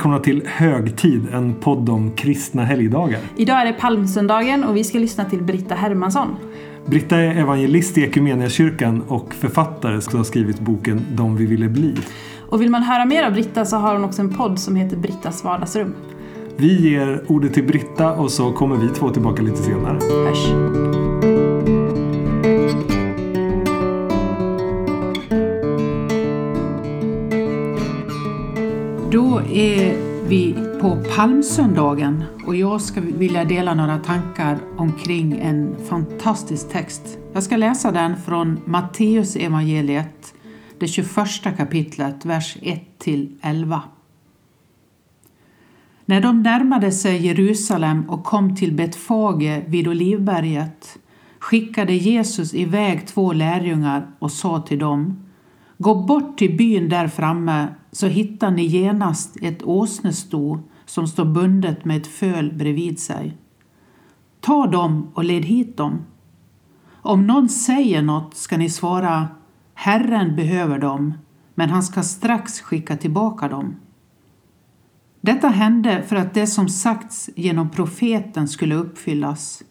välkomna till Högtid, en podd om kristna helgdagar. Idag är det palmsöndagen och vi ska lyssna till Britta Hermansson. Britta är evangelist i Equmeniakyrkan och författare som har skrivit boken De vi ville bli. Och vill man höra mer av Britta så har hon också en podd som heter Brittas vardagsrum. Vi ger ordet till Britta och så kommer vi två tillbaka lite senare. Hörs! Då är vi på palmsöndagen och jag ska vilja dela några tankar omkring en fantastisk text. Jag ska läsa den från Matteus evangeliet, det 21 kapitlet, vers 1-11. När de närmade sig Jerusalem och kom till Betfage vid Olivberget skickade Jesus iväg två lärjungar och sa till dem Gå bort till byn där framme så hittar ni genast ett åsnesto som står bundet med ett föl bredvid sig. Ta dem och led hit dem. Om någon säger något ska ni svara Herren behöver dem, men han ska strax skicka tillbaka dem. Detta hände för att det som sagts genom profeten skulle uppfyllas.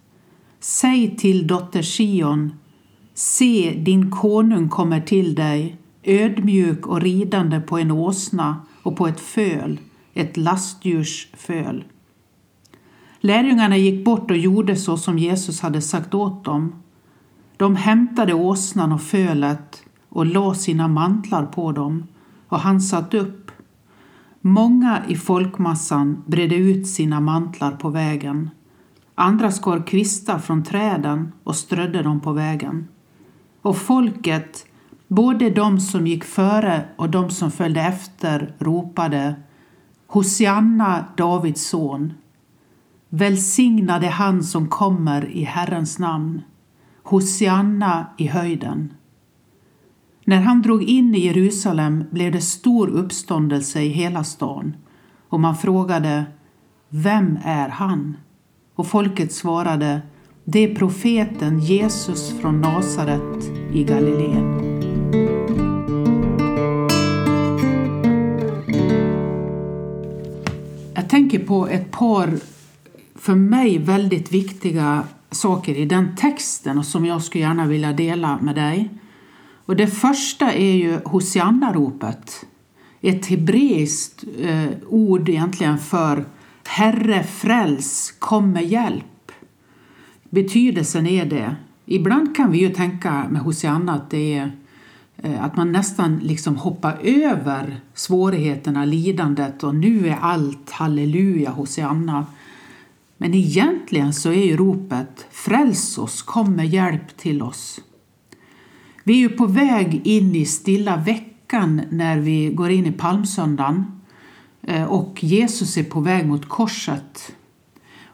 Säg till dotter Sion, se din konung kommer till dig, ödmjuk och ridande på en åsna och på ett föl, ett lastdjurs föl. Lärjungarna gick bort och gjorde så som Jesus hade sagt åt dem. De hämtade åsnan och fölet och la sina mantlar på dem och han satt upp. Många i folkmassan bredde ut sina mantlar på vägen. Andra skar kvistar från träden och strödde dem på vägen. Och folket, både de som gick före och de som följde efter, ropade Hosianna, Davids son. Välsignade han som kommer i Herrens namn. Hosianna i höjden. När han drog in i Jerusalem blev det stor uppståndelse i hela stan och man frågade Vem är han? Och folket svarade Det är profeten Jesus från Nasaret i Galileen. Jag tänker på ett par för mig väldigt viktiga saker i den texten och som jag skulle gärna vilja dela med dig. Och det första är ju Hosianna-ropet. Ett hebreiskt eh, ord egentligen för Herre fräls, kom med hjälp. Betydelsen är det. Ibland kan vi ju tänka med Hosianna att det är Eh, att man nästan liksom hoppar över svårigheterna, lidandet och nu är allt halleluja Hosianna. Men egentligen så är ju ropet Fräls oss, kom med hjälp till oss. Vi är ju på väg in i stilla veckan när vi går in i palmsöndagen eh, och Jesus är på väg mot korset.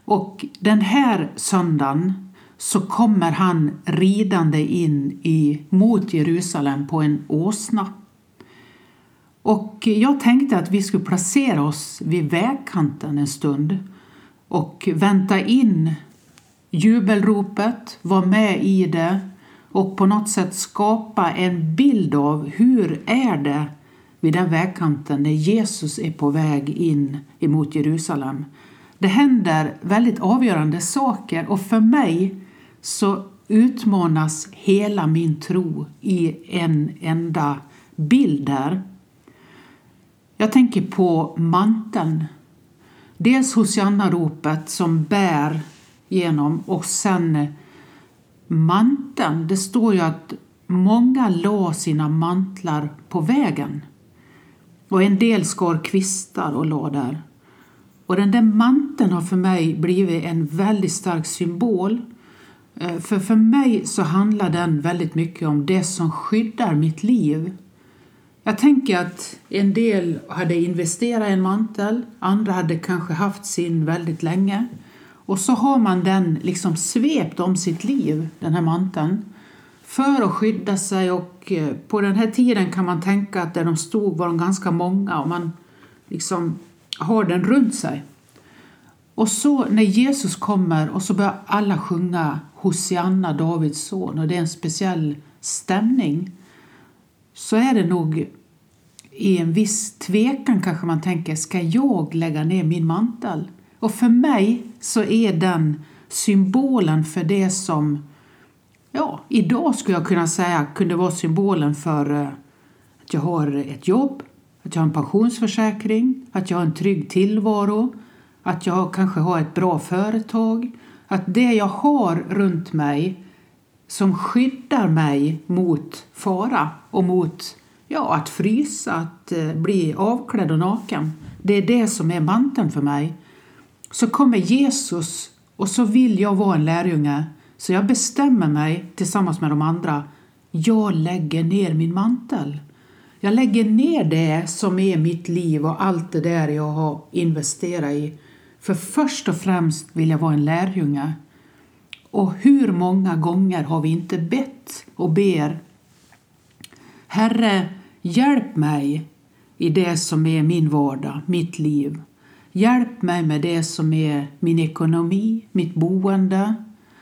Och den här söndagen så kommer han ridande in i, mot Jerusalem på en åsna. Och jag tänkte att vi skulle placera oss vid vägkanten en stund och vänta in jubelropet, vara med i det och på något sätt skapa en bild av hur är det vid den vägkanten när Jesus är på väg in emot Jerusalem. Det händer väldigt avgörande saker och för mig så utmanas hela min tro i en enda bild där. Jag tänker på manteln. Dels Hosianna-ropet som bär genom och sen manteln. Det står ju att många la sina mantlar på vägen och en del skar kvistar och la där. Och den där manteln har för mig blivit en väldigt stark symbol. Eh, för för mig så handlar den väldigt mycket om det som skyddar mitt liv. Jag tänker att en del hade investerat i en mantel, andra hade kanske haft sin väldigt länge. Och så har man den liksom svept om sitt liv, den här manteln, för att skydda sig. Och eh, på den här tiden kan man tänka att där de stod var de ganska många och man liksom har den runt sig. Och så när Jesus kommer och så börjar alla sjunga Hosianna, Davids son och det är en speciell stämning så är det nog i en viss tvekan kanske man tänker, ska jag lägga ner min mantel? Och för mig så är den symbolen för det som, ja, idag skulle jag kunna säga kunde vara symbolen för eh, att jag har ett jobb, att jag har en pensionsförsäkring, att jag har en trygg tillvaro, att jag kanske har ett bra företag, att det jag har runt mig som skyddar mig mot fara och mot ja, att frysa, att eh, bli avklädd och naken. Det är det som är manteln för mig. Så kommer Jesus och så vill jag vara en lärjunge. Så jag bestämmer mig tillsammans med de andra. Jag lägger ner min mantel. Jag lägger ner det som är mitt liv och allt det där jag har investerat i. För först och främst vill jag vara en lärjunge. Och hur många gånger har vi inte bett och ber Herre, hjälp mig i det som är min vardag, mitt liv. Hjälp mig med det som är min ekonomi, mitt boende.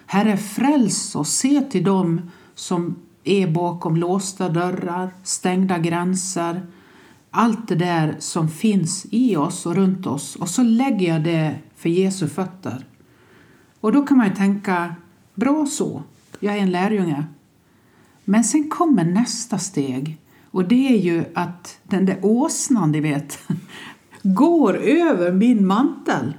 Herre, fräls oss. Se till dem som är bakom låsta dörrar, stängda gränser. Allt det där som finns i oss och runt oss. Och så lägger jag det för Jesu fötter. Och då kan man ju tänka, bra så, jag är en lärjunge. Men sen kommer nästa steg. Och det är ju att den där åsnan, ni vet, går över min mantel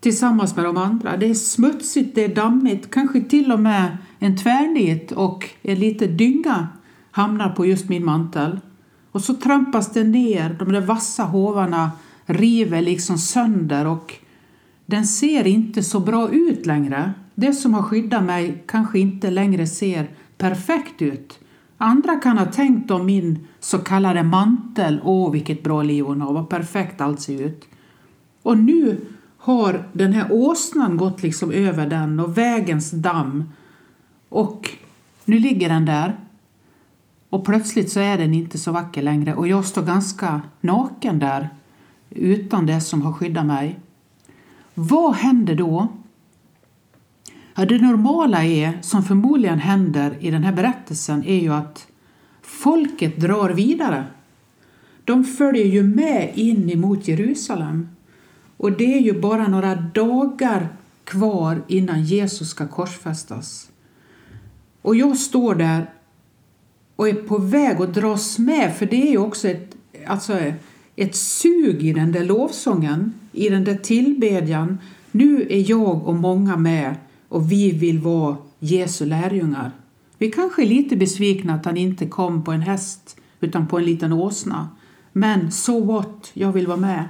tillsammans med de andra. Det är smutsigt, det är dammigt, kanske till och med en tvärnit och en liten dynga hamnar på just min mantel. Och så trampas det ner, de där vassa hovarna river liksom sönder och den ser inte så bra ut längre. Det som har skyddat mig kanske inte längre ser perfekt ut. Andra kan ha tänkt om min så kallade mantel. Åh, vilket bra liv hon har, vad perfekt allt ser ut. Och nu har den här åsnan gått liksom över den och vägens damm. Och nu ligger den där. Och plötsligt så är den inte så vacker längre och jag står ganska naken där utan det som har skyddat mig. Vad händer då? Ja, det normala är, som förmodligen händer i den här berättelsen, är ju att folket drar vidare. De följer ju med in emot Jerusalem. Och det är ju bara några dagar kvar innan Jesus ska korsfästas. Och jag står där och är på väg att dras med, för det är ju också ett, alltså ett sug i den där lovsången, i den där tillbedjan. Nu är jag och många med och vi vill vara Jesu lärjungar. Vi kanske är lite besvikna att han inte kom på en häst utan på en liten åsna. Men so what, jag vill vara med.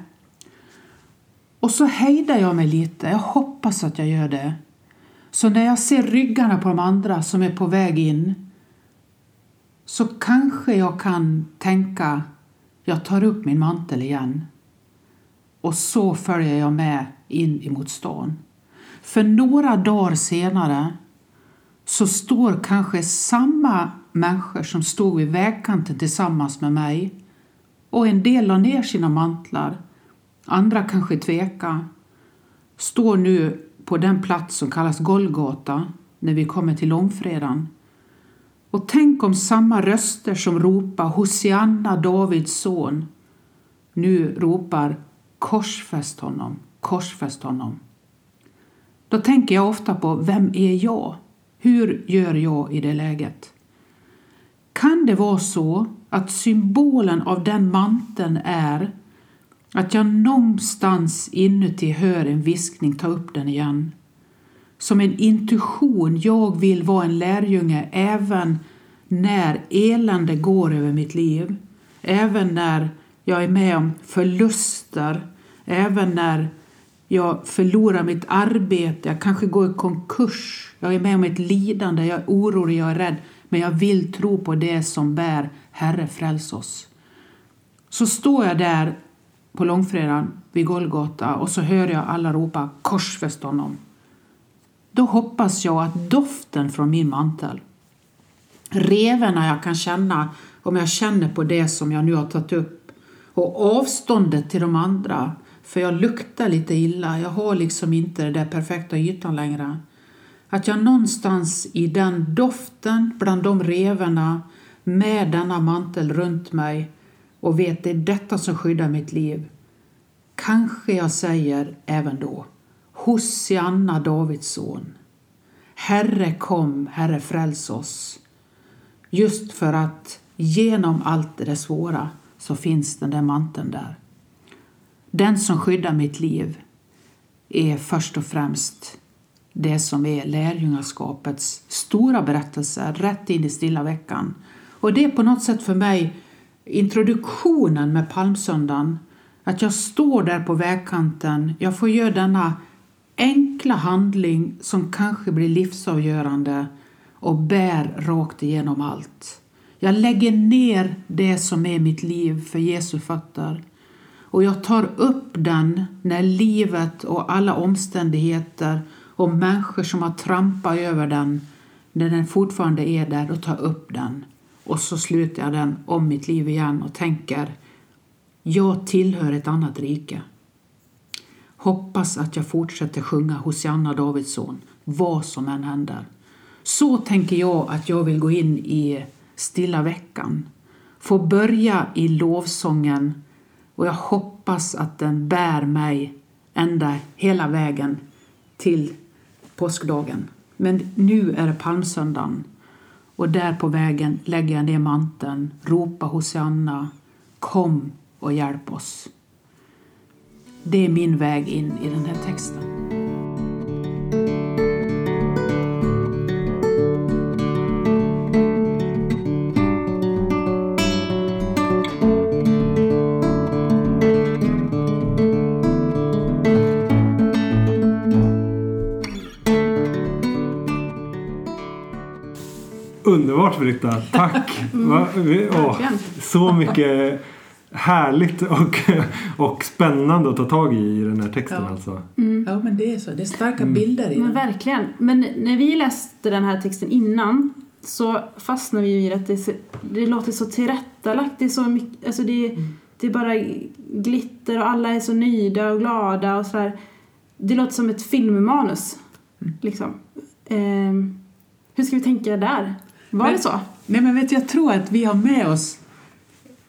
Och så hejdar jag mig lite, jag hoppas att jag gör det. Så när jag ser ryggarna på de andra som är på väg in så kanske jag kan tänka, jag tar upp min mantel igen. Och så följer jag med in emot stan. För några dagar senare så står kanske samma människor som stod vid vägkanten tillsammans med mig och en del la ner sina mantlar, andra kanske tveka, står nu på den plats som kallas Golgata när vi kommer till långfredagen. Och tänk om samma röster som ropar Hosianna, Davids son, nu ropar korsfäst honom, korsfäst honom. Då tänker jag ofta på vem är jag? Hur gör jag i det läget? Kan det vara så att symbolen av den manteln är att jag någonstans inuti hör en viskning, ta upp den igen. Som en intuition, jag vill vara en lärjunge även när elände går över mitt liv. Även när jag är med om förluster, även när jag förlorar mitt arbete, jag kanske går i konkurs, jag är med om ett lidande, jag är orolig, jag är rädd, men jag vill tro på det som bär. Herre fräls oss. Så står jag där på långfredagen vid Golgata och så hör jag alla ropa korsfäst honom. Då hoppas jag att doften från min mantel, revorna jag kan känna om jag känner på det som jag nu har tagit upp och avståndet till de andra för jag luktar lite illa. Jag har liksom inte den där perfekta ytan längre. Att jag någonstans i den doften, bland de revorna, med denna mantel runt mig, och vet det är detta som skyddar mitt liv. Kanske jag säger även då Hosianna, Davids son. Herre kom, Herre fräls oss. Just för att genom allt det svåra så finns den där manteln där. Den som skyddar mitt liv är först och främst det som är lärjungaskapets stora berättelse, rätt in i stilla veckan. Och det är på något sätt för mig introduktionen med palmsöndagen. Att jag står där på vägkanten, jag får göra denna enkla handling som kanske blir livsavgörande och bär rakt igenom allt. Jag lägger ner det som är mitt liv för Jesu fötter och jag tar upp den när livet och alla omständigheter och människor som har trampat över den, när den fortfarande är där, och tar upp den. Och så sluter jag den om mitt liv igen och tänker jag tillhör ett annat rike. Hoppas att jag fortsätter sjunga Hosianna Davidsson, vad som än händer. Så tänker jag att jag vill gå in i stilla veckan. Få börja i lovsången och jag hoppas att den bär mig ända hela vägen till påskdagen. Men nu är det palmsöndagen och där på vägen lägger jag ner manteln, ropar Hosianna, kom och hjälp oss. Det är min väg in i den här texten. Underbart Britta, tack! Va, vi, åh, Verkligen. så mycket härligt och, och spännande att ta tag i i den här texten Ja. alltså. Ja, men det är så. Det är starka bilder i Men den. verkligen. Men när vi läste den här texten innan så fastnade vi i att det, så- det låter så tillrättalagt. Det är så mycket, alltså det, det är bara glitter och alla är så nöjda och glada och sådär. Det låter som ett filmmanus. Liksom. Ehm, hur ska vi tänka där? Var Men- det så? Nej, men vet jag tror att vi har med oss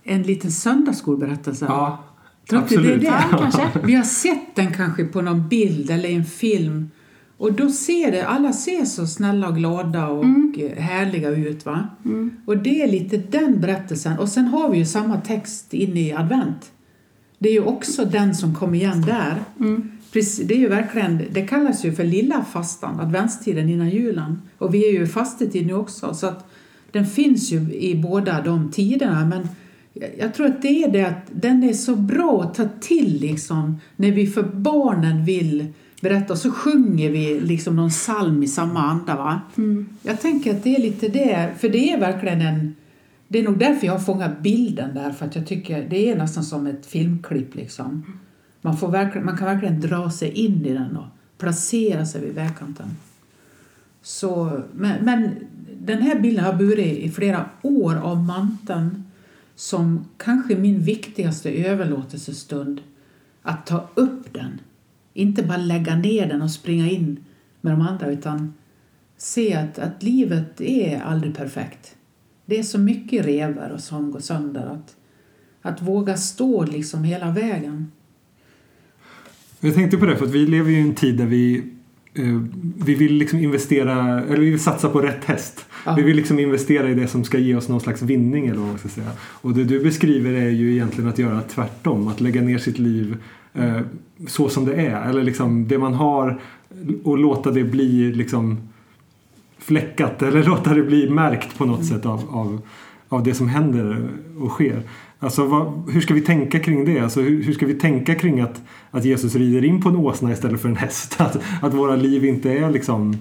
en liten söndagsskolberättelse. Ja, Tror inte det är absolut. det? Kanske. Vi har sett den kanske på någon bild eller i en film. Och då ser det, alla ser så snälla och glada och eh, härliga ut. va? Och det är lite den berättelsen. Och sen har vi ju samma text inne i advent. Det är ju också den som kommer igen där. Precis, det är ju verkligen, det kallas ju för lilla fastan, adventstiden innan julen. Och vi är ju i fastetid nu också. Så att den finns ju i båda de tiderna. Men jag- jag tror att det är det att den är så bra att ta till liksom när vi för barnen vill berätta. Så sjunger vi liksom någon psalm i samma anda. Va? Jag tänker att det är lite det, för det är verkligen en det är nog därför jag har fångat bilden där, för att jag tycker det är nästan som ett filmklipp. Liksom. Man, får verkligen, man kan verkligen dra sig in i den och placera sig vid vägkanten. Så, men, men den här bilden har burit i flera år av manteln som kanske min viktigaste överlåtelsestund. Att ta upp den. Inte bara lägga ner den och springa in med de andra utan se att, att livet är aldrig perfekt. Det är så mycket revor och som går sönder att, att våga stå liksom hela vägen. Jag tänkte på det för att vi lever ju i en tid där vi eh, vi vill liksom investera, eller vi vill satsa på rätt häst. Ja. Vi vill liksom investera i det som ska ge oss någon slags vinning eller vad man ska säga. Och det du beskriver är ju egentligen att göra tvärtom. Att lägga ner sitt liv eh, så som det är. Eller liksom det man har och låta det bli liksom fläckat eller låta det bli märkt på något sätt av, av, av det som händer och sker. Alltså vad, hur ska vi tänka kring det? Alltså hur, hur ska vi tänka kring att, att Jesus rider in på en åsna istället för en häst? Att, att våra liv inte är liksom...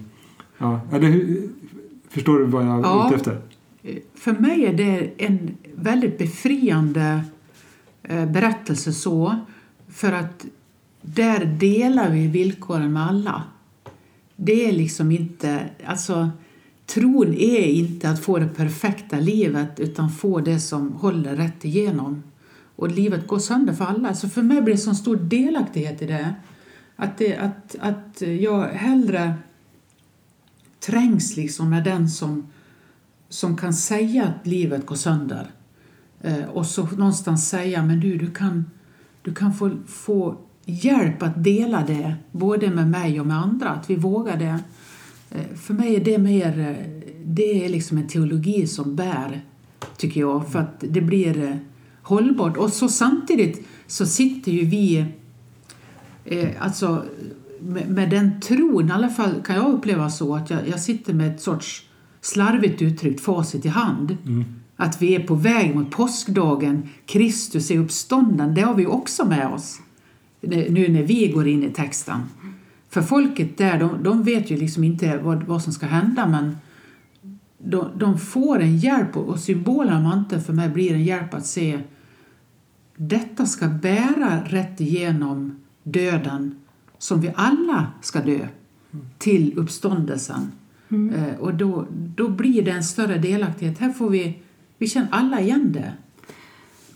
Ja, eller hur, förstår du vad jag är Ja. ute efter? För mig är det en väldigt befriande eh, berättelse så. För att där delar vi villkoren med alla. Det är liksom inte... Alltså, tron är inte att få det perfekta livet utan få det som håller rätt igenom. Och livet går sönder för alla. Så för mig blir det så stor delaktighet i det. Att, det, att, att jag hellre trängs liksom med den som som kan säga att livet går sönder. Eh, och så någonstans säga, men du, du kan, du kan få, få hjälp att dela det, både med mig och med andra, att vi vågar det. Eh, för mig är det mer, eh, det är liksom en teologi som bär, tycker jag, för att det blir hållbart. Och så samtidigt så sitter ju vi, alltså med, med den tron, i alla fall kan jag uppleva så, att jag, jag sitter med ett sorts slarvigt uttryckt facit i hand. Att vi är på väg mot påskdagen, Kristus är uppstånden, det har vi också med oss nu när vi går in i texten. För folket där, de, de vet ju liksom inte vad, vad som ska hända men de, de får en hjälp och symbolen manteln för mig blir en hjälp att se detta ska bära rätt igenom döden som vi alla ska dö till uppståndelsen. Eh, och då, då blir det en större delaktighet. Här får vi, vi känner alla igen det.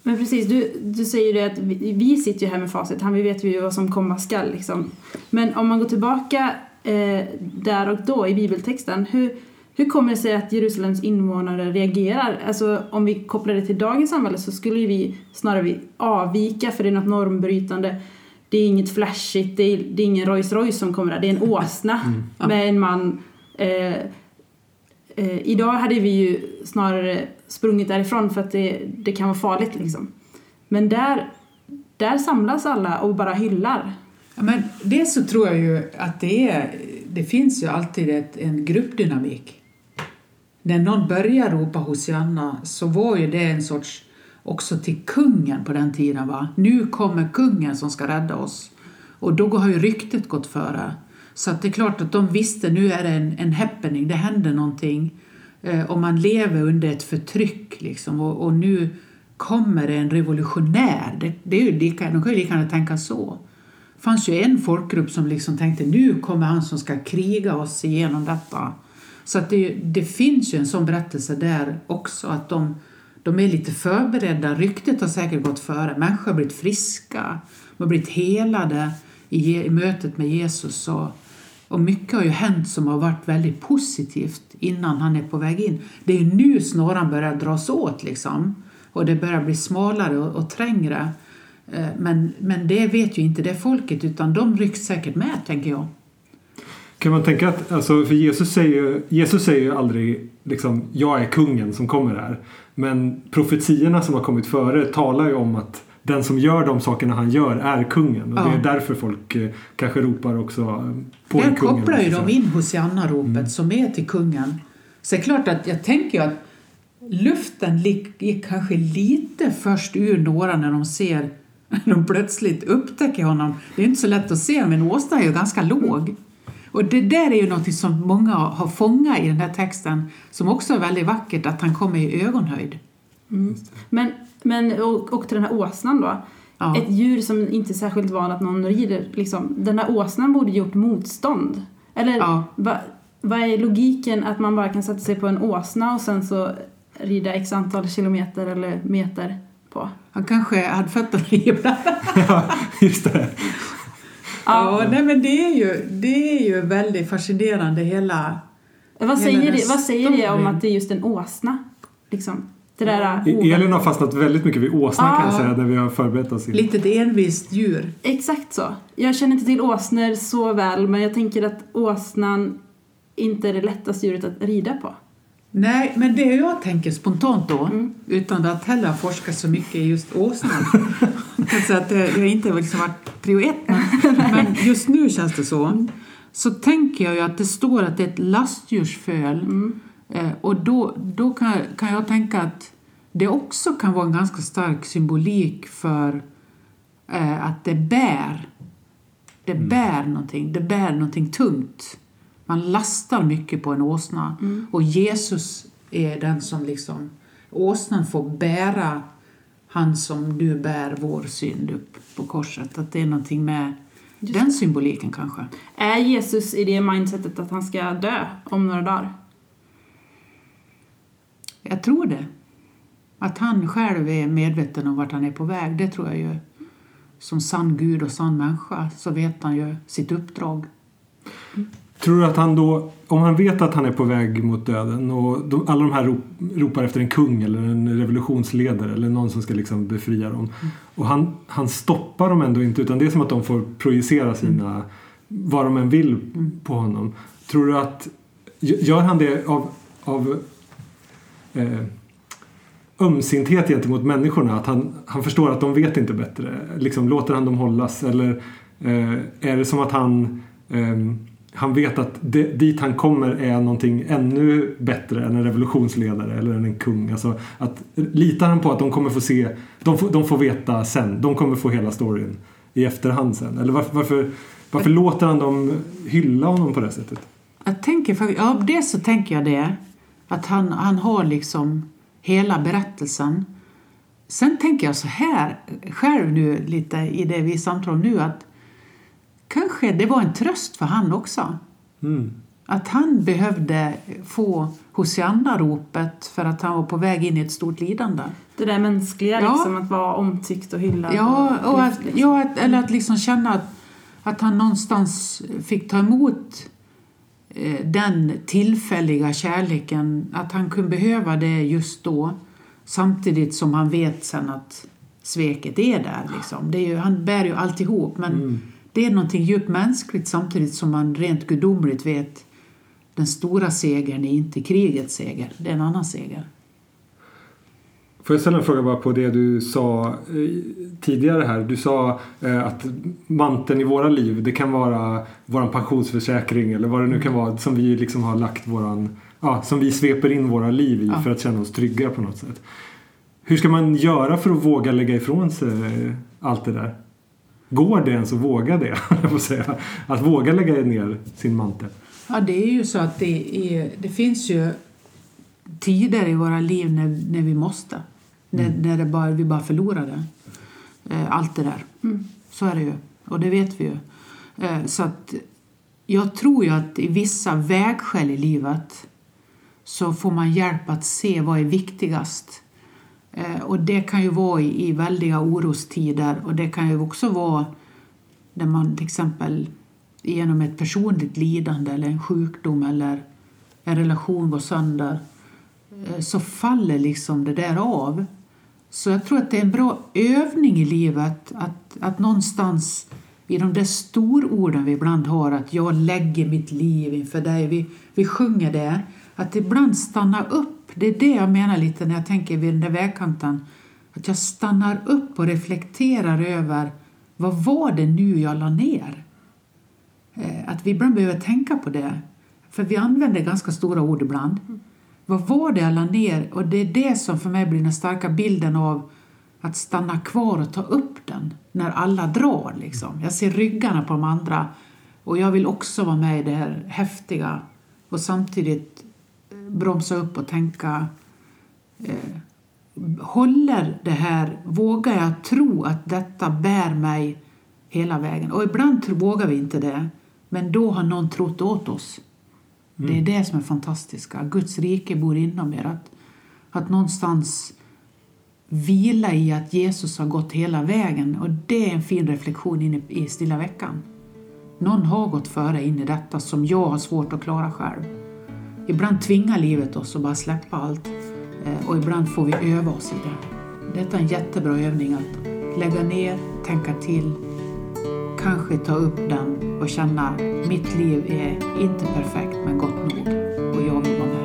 Men precis, du, du säger det att vi, vi sitter ju här med facit, han, vi vet ju vad som komma skall. Liksom. Men om man går tillbaka eh, där och då i bibeltexten, hur, hur kommer det sig att Jerusalems invånare reagerar? Alltså om vi kopplar det till dagens samhälle så skulle vi snarare avvika för det är något normbrytande. Det är inget flashigt, det är, det är ingen Rolls Royce som kommer där, det är en åsna med en man. Eh, eh, idag hade vi ju snarare sprungit därifrån för att det, det kan vara farligt liksom. Men där, där samlas alla och bara hyllar. Ja, men dels så tror jag ju att det, är, det finns ju alltid ett, en gruppdynamik. När någon börjar ropa Hosianna så var ju det en sorts också till kungen på den tiden. Va? Nu kommer kungen som ska rädda oss. Och då har ju ryktet gått före. Så att det är klart att de visste nu är det en, en happening, det händer någonting. Eh, och man lever under ett förtryck liksom. Och, och nu kommer det en revolutionär. Det, det är ju lika, de kan ju lika gärna tänka så. Det fanns ju en folkgrupp som liksom tänkte nu kommer han som ska kriga oss igenom detta. Så att det, det finns ju en sån berättelse där också att de, de är lite förberedda. Ryktet har säkert gått före. Människor har blivit friska, de har blivit helade i, i mötet med Jesus. Och, och mycket har ju hänt som har varit väldigt positivt innan han är på väg in. Det är nu snåran börjar dras åt liksom. Och det börjar bli smalare och, och trängre. Eh, men, men det vet ju inte det folket utan de rycks säkert med tänker jag. Kan man tänka att, alltså, för Jesus säger, ju- Jesus säger ju aldrig liksom, jag är kungen som kommer här. Men profetierna som har kommit före talar ju om att den som gör de sakerna han gör är kungen. Och Ja. det är därför folk eh, kanske ropar också eh, på Där en kungen. kopplar ju de in Hosianna-ropet som är till kungen. Så det är klart att jag tänker att luften gick, gick kanske lite först ur några när de ser när de plötsligt upptäcker honom. Det är inte så lätt att se men åsnan är ju ganska låg. Och det där är ju något som många har fångat i den här texten som också är väldigt vackert att han kommer i ögonhöjd. Men, men och, och till den här åsnan då. Ja. Ett djur som inte är särskilt van att någon rider. Liksom. Den där åsnan borde gjort motstånd. Eller Ja. va, vad är logiken att man bara kan sätta sig på en åsna och sen så rida x antal kilometer eller meter på? Han kanske hade fötterna ibland. ja, just det. Ja, nej, men det är, ju, det är ju väldigt fascinerande hela... Vad Hela säger, det, vad säger det om att det är just en åsna? Liksom. Det där E- ovänt- Elin har fastnat väldigt mycket vid åsna kan jag Ja. säga, där vi har förberett oss. in. Litet envist djur. Exakt så. Jag känner inte till åsnor så väl men jag tänker att åsnan inte är det lättaste djuret att rida på. Nej, men det jag tänker spontant då, Mm. utan att heller ha forskat så mycket i just åsnan, så att det, det har inte liksom varit prio ett, men, men just nu känns det så, så tänker jag ju att det står att det är ett lastdjursföl Mm. eh, och då, då kan, kan jag tänka att det också kan vara en ganska stark symbolik för eh, att det bär. Det bär någonting, det bär någonting tungt. Man lastar mycket på en åsna och Jesus är den som liksom, åsnan får bära han som nu bär vår synd upp på korset. Att det är någonting med den symboliken kanske. Är Jesus i det mindsetet att han ska dö om några dagar? Jag tror det. Att han själv är medveten om vart han är på väg, det tror jag ju. Som sann Gud och sann människa så vet han ju sitt uppdrag. Tror du att han då, om han vet att han är på väg mot döden och de, alla de här rop, ropar efter en kung eller en revolutionsledare eller någon som ska liksom befria dem. Mm. Och han, han stoppar dem ändå inte utan det är som att de får projicera sina, mm. vad de än vill mm. på honom. Tror du att, gör han det av, av eh, ömsinthet gentemot människorna? Att han, han förstår att de vet inte bättre? Liksom, låter han dem hållas? Eller eh, är det som att han eh, han vet att det, dit han kommer är någonting ännu bättre än en revolutionsledare eller än en kung. Alltså att, litar han på att de kommer få se, de får, de får veta sen, de kommer få hela storyn i efterhand sen? Eller varför, varför, varför jag, låter han dem hylla honom på det sättet? Jag tänker, ja, dels så tänker jag det, att han, han har liksom hela berättelsen. Sen tänker jag så här själv nu lite i det vi samtalar om nu att det var en tröst för han också. Mm. Att han behövde få Hosianna-ropet för att han var på väg in i ett stort lidande. Det där mänskliga, ja. liksom, att vara omtyckt och hyllad. Ja, och, och att, liksom. ja eller att liksom känna att, att han någonstans fick ta emot eh, den tillfälliga kärleken, att han kunde behöva det just då samtidigt som han vet sen att sveket är där. Liksom. Det är ju, han bär ju alltihop men mm det är någonting djupt mänskligt samtidigt som man rent gudomligt vet den stora segern är inte krigets seger, det är en annan seger. Får jag ställa en fråga bara på det du sa eh, tidigare här. Du sa eh, att manteln i våra liv, det kan vara vår pensionsförsäkring eller vad det nu kan vara som vi liksom har lagt våran, ja, som vi sveper in våra liv i ja. för att känna oss trygga på något sätt. Hur ska man göra för att våga lägga ifrån sig allt det där? Går det ens att våga det? Att våga lägga ner sin mantel. Ja, det är ju så att det, är, det finns ju tider i våra liv när, när vi måste. Mm. När, när det bara, vi bara förlorar det. Eh, allt det där. Mm. Så är det ju. Och det vet vi ju. Eh, så att jag tror ju att i vissa vägskäl i livet så får man hjälp att se vad är viktigast. Eh, och det kan ju vara i, i väldiga orostider. Och det kan ju också vara när man till exempel genom ett personligt lidande eller en sjukdom eller en relation går sönder eh, så faller liksom det där av. Så jag tror att det är en bra övning i livet att, att någonstans i de där stororden vi ibland har att jag lägger mitt liv inför dig, vi, vi sjunger det, att ibland stanna upp det är det jag menar lite när jag tänker vid den där vägkanten. Att jag stannar upp och reflekterar över vad var det nu jag la ner? Eh, att vi ibland behöver tänka på det. För vi använder ganska stora ord ibland. Vad var det jag la ner? Och det är det som för mig blir den starka bilden av att stanna kvar och ta upp den när alla drar. Liksom. Jag ser ryggarna på de andra och jag vill också vara med i det här häftiga och samtidigt bromsa upp och tänka eh, håller det här, vågar jag tro att detta bär mig hela vägen? Och ibland vågar vi inte det, men då har någon trott åt oss. Mm. Det är det som är fantastiska. Guds rike bor inom er. Att, att någonstans vila i att Jesus har gått hela vägen. Och det är en fin reflektion in i, i stilla veckan. Någon har gått före in i detta som jag har svårt att klara själv. Ibland tvingar livet oss att bara släppa allt eh, och ibland får vi öva oss i det. Detta är en jättebra övning att lägga ner, tänka till, kanske ta upp den och känna mitt liv är inte perfekt men gott nog och jag vill vara med.